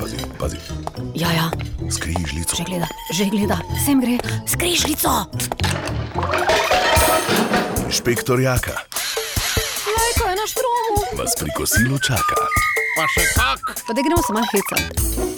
Pazi, pazi, Ja, ja, skrižljico. že gleda, že gleda, sem gre, skrižljico. Inšpektor Jaka Lajko je na štromu. vas pri kosilu čaka. Pa še kak. Pa da gremo samo hecati.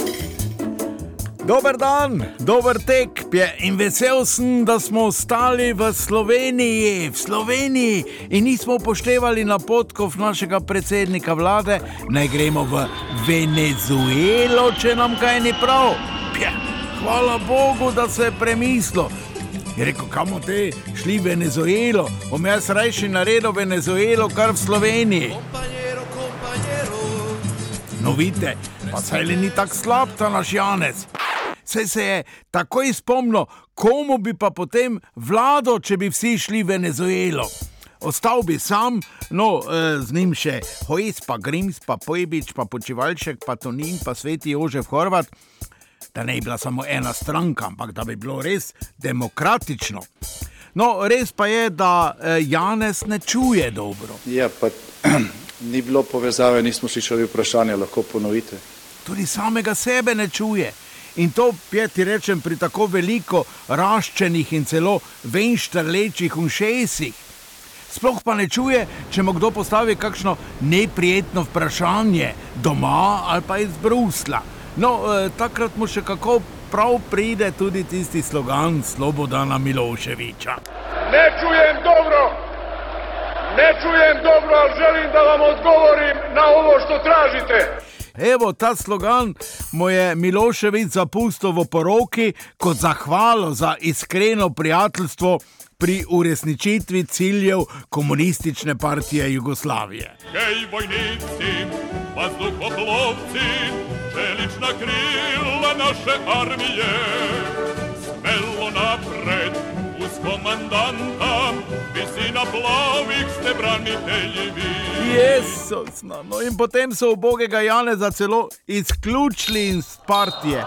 Dober dan, dober tek je in vesel sem, da smo ostali v Sloveniji, v Sloveniji in nismo upoštevali napotkov našega predsednika vlade, naj gremo v Venezuelo, če nam kaj ni prav. Pje, hvala Bogu, da se je premislil. Je rekel, kam te šli v Venezuelo, bom jaz rajši naredil Venezuelo, kar v Sloveniji. No, vidite, pa saj le ni tako slab ta naš Janez. Saj se je takoj spomnil, komu bi pa potem vlado, če bi vsi šli v Venezuelo. Ostal bi sam, no, eh, z njim še Hojs, pa Grims, pa Pojbič, pa Počivalšek, pa Tonin, pa Sveti Jožef Horvat. Da ne bi bila samo ena stranka, ampak da bi bilo res demokratično. No, res pa je, da eh, Janez ne čuje dobro. Ja, pa ni bilo povezave, nismo slišali vprašanja, lahko ponovite. tudi samega sebe ne čuje. In to je ti rečem pri tako veliko raščenih in celo venštrlečih ušesih. Sploh pa ne čuje, če mu kdo postavi kakšno neprijetno vprašanje doma ali pa iz Brusla. No, eh, takrat mu še kako prav pride tudi tisti slogan Slobodana Miloševiča. Ne čujem dobro, ne čujem dobro, ali želim da vam odgovorim na ovo što tražite. Evo, ta slogan mu je Miloševič zapustil v poroki kot zahvalo za iskreno prijateljstvo pri uresničitvi ciljev komunistične partije Jugoslavije. Hej, vojnici, vazduhoplovci, čelična krila naše armije. Smelo napred, uz komandanta, visina plavih ste branitelji vi. Jezus, no, no in potem so ubogega Janeza celo izključili iz partije.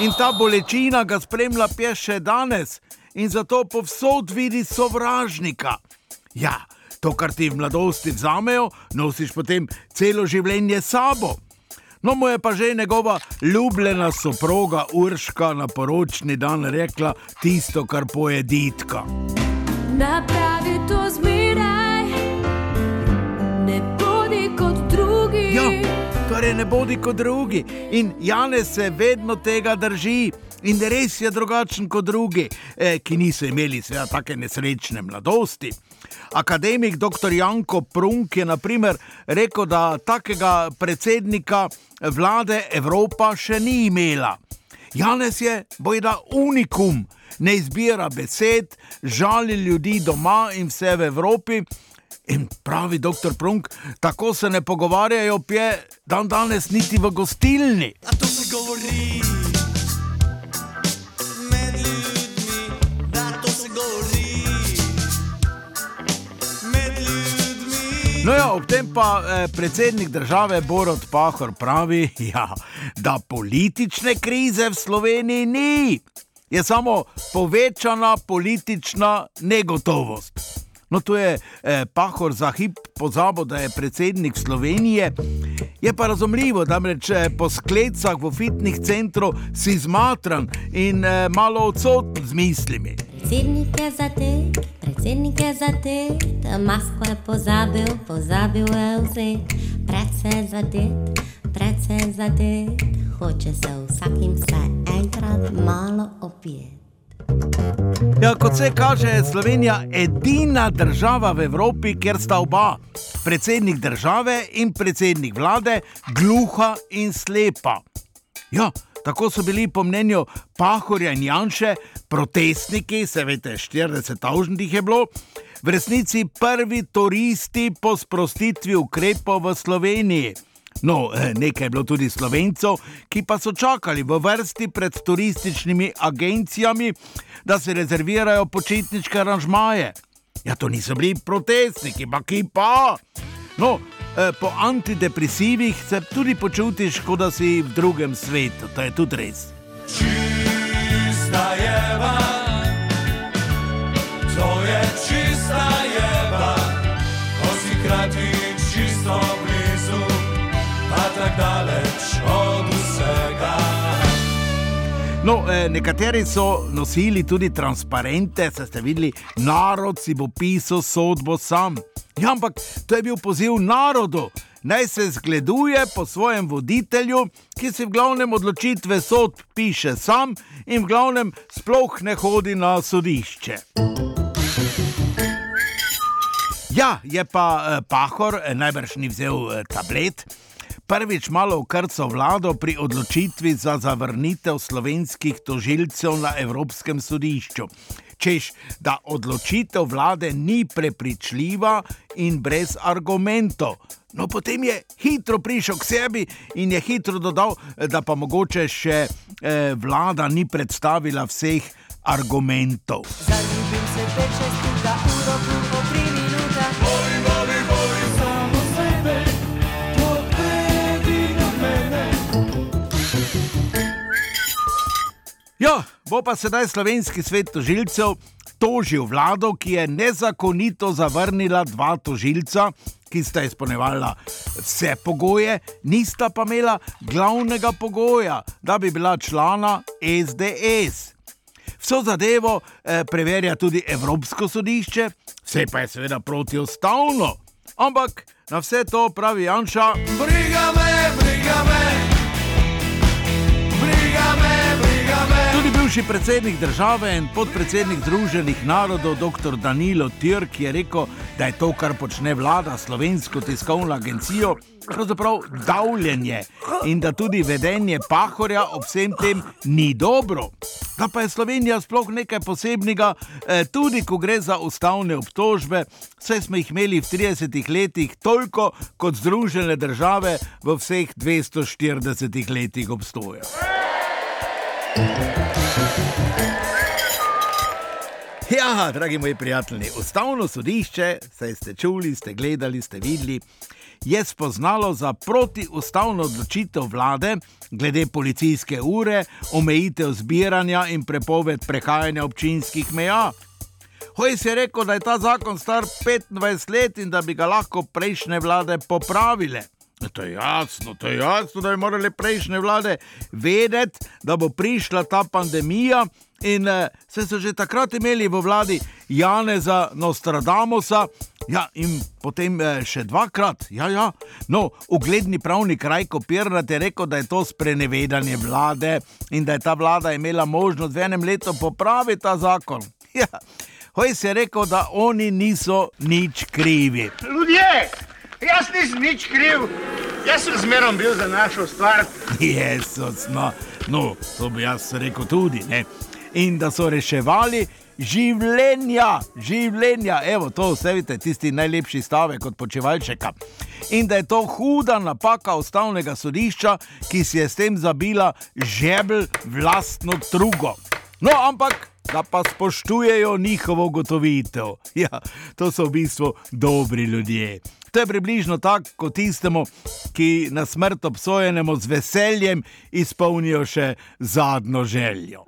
In ta bolečina ga spremlja pje še danes in zato povsod vidi sovražnika. Ja, to, kar ti v mladosti vzamejo, nosiš potem celo življenje sabo. No, mu je pa že njegova ljubljena soproga Urška na poročni dan rekla tisto, kar poje ditka. Napravi to zmeraj, ne bodi kot drugi. Ja, torej ne bodi kot drugi. In Janez se vedno tega drži. In res je drugačen kot drugi, eh, ki niso imeli seveda tako nesrečne mladosti. Akademik dr. Janko Prunk je naprimer rekel, da takega predsednika vlade Evropa še ni imela. Janez je bojda unikum, ne izbira besed, žali ljudi doma in vse v Evropi. In pravi dr. Prunk, tako se ne pogovarjajo, pje dan danes niti v gostilni. A to se govori No, ja, ob tem pa eh, predsednik države Borod Pahor pravi, ja, da politične krize v Sloveniji ni, je samo povečana politična negotovost. No, to je eh, Pahor za hip pozabil, da je predsednik Slovenije. Je pa razumljivo, da reč po sklecah v fitnih centru si zmatran in eh, malo odsoten z mislimi. Predsednik je za te, predsednik je za te, ta masko je pozabil, pozabil je vzeti. Predse za te, predse za te, hoče se vsakim vsaj enkrat malo opijeti. Ja, kot se kaže, je Slovenija edina država v Evropi, kjer sta oba, predsednik države in predsednik vlade, gluha in slepa. Ja, tako so bili po mnenju Pahorja in Janše protestniki, se veste, 40 tavžnih jih je bilo, v resnici prvi turisti po sprostitvi ukrepov v Sloveniji. No, eh, nekaj je bilo tudi slovencev, ki pa so čakali v vrsti pred turističnimi agencijami, da se rezervirajo počitniške aranžmaje. Ja, to niso bili protestniki, pa ki pa. No, eh, po antidepresivih se tudi počutiš, kot da si v drugem svetu, to je tudi res čista jeba, to je čista jeba, ko si krati čisto blizu, pa tak daleč od vsega. No, eh, nekateri so nosili tudi transparente, se ste videli, narod si bo pisal sodbo sam. Ja, ampak to je bil poziv narodu. Naj se zgleduje po svojem voditelju, ki si v glavnem odločitve sod piše sam in v glavnem sploh ne hodi na sodišče. Ja, je pa eh, Pahor eh, najbrž ni vzel eh, tablet. Prvič malo ukrcal vlado pri odločitvi za zavrnitev slovenskih tožilcev na Evropskem sodišču. Češ, da odločitev vlade ni prepričljiva in brez argumentov. No, potem je hitro prišel k sebi in je hitro dodal, da pa mogoče še eh, vlada ni predstavila vseh argumentov. Zaljubim se pet šest puta, uro bo pa sedaj slovenski svet tožilcev tožil vlado, ki je nezakonito zavrnila dva tožilca, ki sta izpolnjevala vse pogoje, nista pa imela glavnega pogoja, da bi bila člana SDS. Vso zadevo eh, preverja tudi Evropsko sodišče, vse pa je seveda protiustavno. Ampak na vse to pravi Janša. Briga me, briga me, bivši predsednik države in podpredsednik Združenih narodov, dr. Danilo Tirk, je rekel, da je to, kar počne vlada slovensko tiskovno agencijo, pravzaprav davljenje in da tudi vedenje Pahorja ob vsem tem ni dobro. Da pa je Slovenija sploh nekaj posebnega, eh, tudi ko gre za ustavne obtožbe, saj smo jih imeli v 30 letih toliko kot Združene države v vseh 240 letih obstoja. Ja, dragi moji prijatelji, ustavno sodišče, saj ste čuli, ste gledali, ste videli, je spoznalo za protiustavno odločitev vlade glede policijske ure, omejitev zbiranja in prepoved prehajanja občinskih meja. Hojs je rekel, da je ta zakon star 25 let in da bi ga lahko prejšnje vlade popravile. To je jasno, to je jasno, da bi morali prejšnje vlade vedeti, da bo prišla ta pandemija. In eh, se so že takrat imeli v vladi Janeza Nostradamusa, ja, in potem eh, še dvakrat. Ja, ja. No, ugledni pravnik Rajko Pirnat je rekel, da je to sprenevedanje vlade in da je ta vlada imela možnost v enem letu popraviti ta zakon. Ja. Hojs je rekel, da oni niso nič krivi. Ljudje, jaz nisem nič kriv, jaz sem zmerom bil za našo stvar. Jezus, no, no, to bi jaz rekel tudi. Ne? In da so reševali življenja, življenja, evo to, vse vidite, tisti najlepši stavek od počevalčeka. In da je to huda napaka ustavnega sodišča, ki si je s tem zabila žebelj vlastno drugo. No, ampak. Da pa spoštujejo njihovo gotovitev. Ja, to so v bistvu dobri ljudje. To je približno tako kot tistemu, ki na smrt obsojenemu z veseljem izpolnijo še zadnjo željo.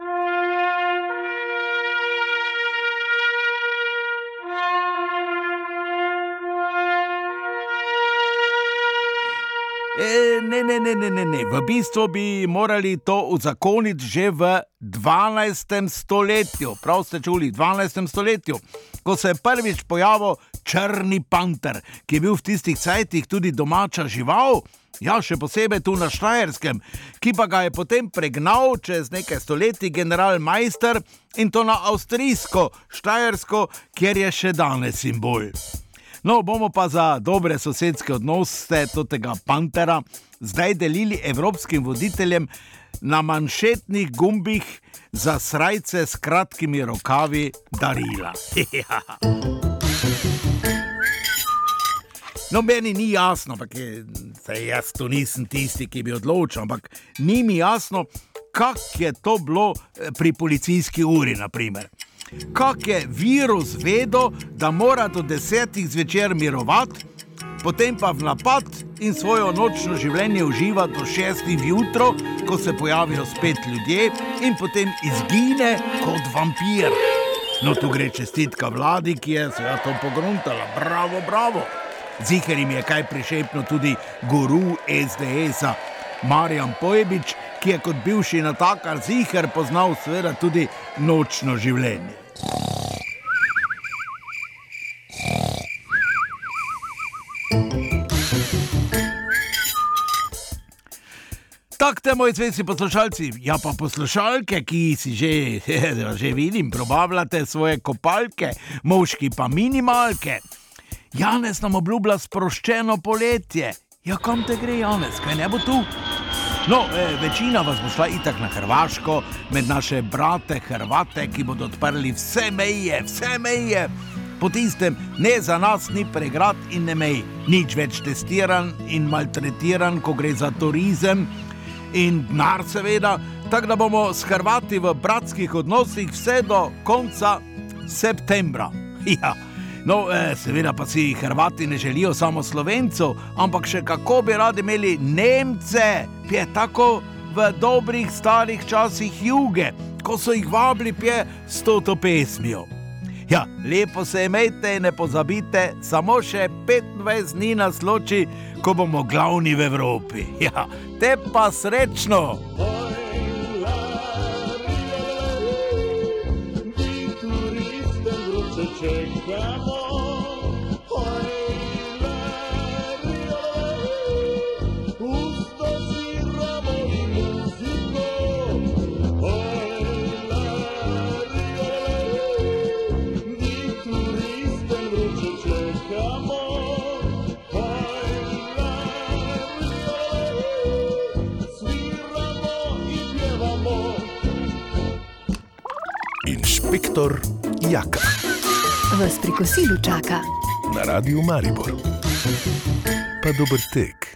E, ne, ne, ne, ne, ne, ne. V bistvu bi morali to uzakoniti že v 12. stoletju. Prav ste čuli, v 12. stoletju, ko se je prvič pojavil črni panter, ki je bil v tistih cajtih tudi domača žival. Ja, še posebej tu na Štajerskem, ki pa ga je potem pregnal čez nekaj stoletij general Majster in to na avstrijsko Štajersko, kjer je še danes simbol. No, bomo pa za dobre sosedske odnose tega pantera zdaj delili evropskim voditeljem na manšetnih gumbih za srajce s kratkimi rokavi darila. No, meni ni jasno, ampak je, jaz tu nisem tisti, ki bi odločil, ampak ni mi jasno, kako je to bilo eh, pri policijski uri. Naprimer. Kak je virus vedel, da mora do desetih zvečer mirovati, potem pa v napad in svojo nočno življenje uživa do šestih jutro, ko se pojavijo spet ljudje in potem izgine kot vampir. No, tu gre čestitka vladi, ki je se to pogruntala. Bravo, bravo. Ziher jim je kaj prišepno tudi guru SDS-a. Marjan Pojbič, ki je kot bivši natakar ziger poznal seveda tudi nočno življenje. Tako te moji cveci poslušalci, ja pa poslušalke, ki si že, že vidim, probavljate svoje kopalke, moški pa minimalke. Janez nam obljublja sproščeno poletje. Ja, kam te gre, Janez, kaj ne bo tu? No, e, večina vas bo šla itak na Hrvaško, med naše brate Hrvate, ki bodo odprli vse meje, vse meje. Po tistem, ne za nas ni pregrad in ne mej, nič več testiran in maltretiran, ko gre za turizem in denar, seveda, tako da bomo s Hrvati v bratskih odnosih vse do konca septembra. Ja. No, eh, seveda pa si Hrvati ne želijo samo slovencev, ampak še kako bi radi imeli Nemce, pje tako v dobrih starih časih juge, ko so jih vabili pje s to pesmijo. Ja, lepo se imejte in ne pozabite, samo še 25 dni nas loči, ko bomo glavni v Evropi. Ja, te pa srečno! Inšpektor Jaka Vas pri kosilu čaka. na Radiu Maribor. Pa dober tek.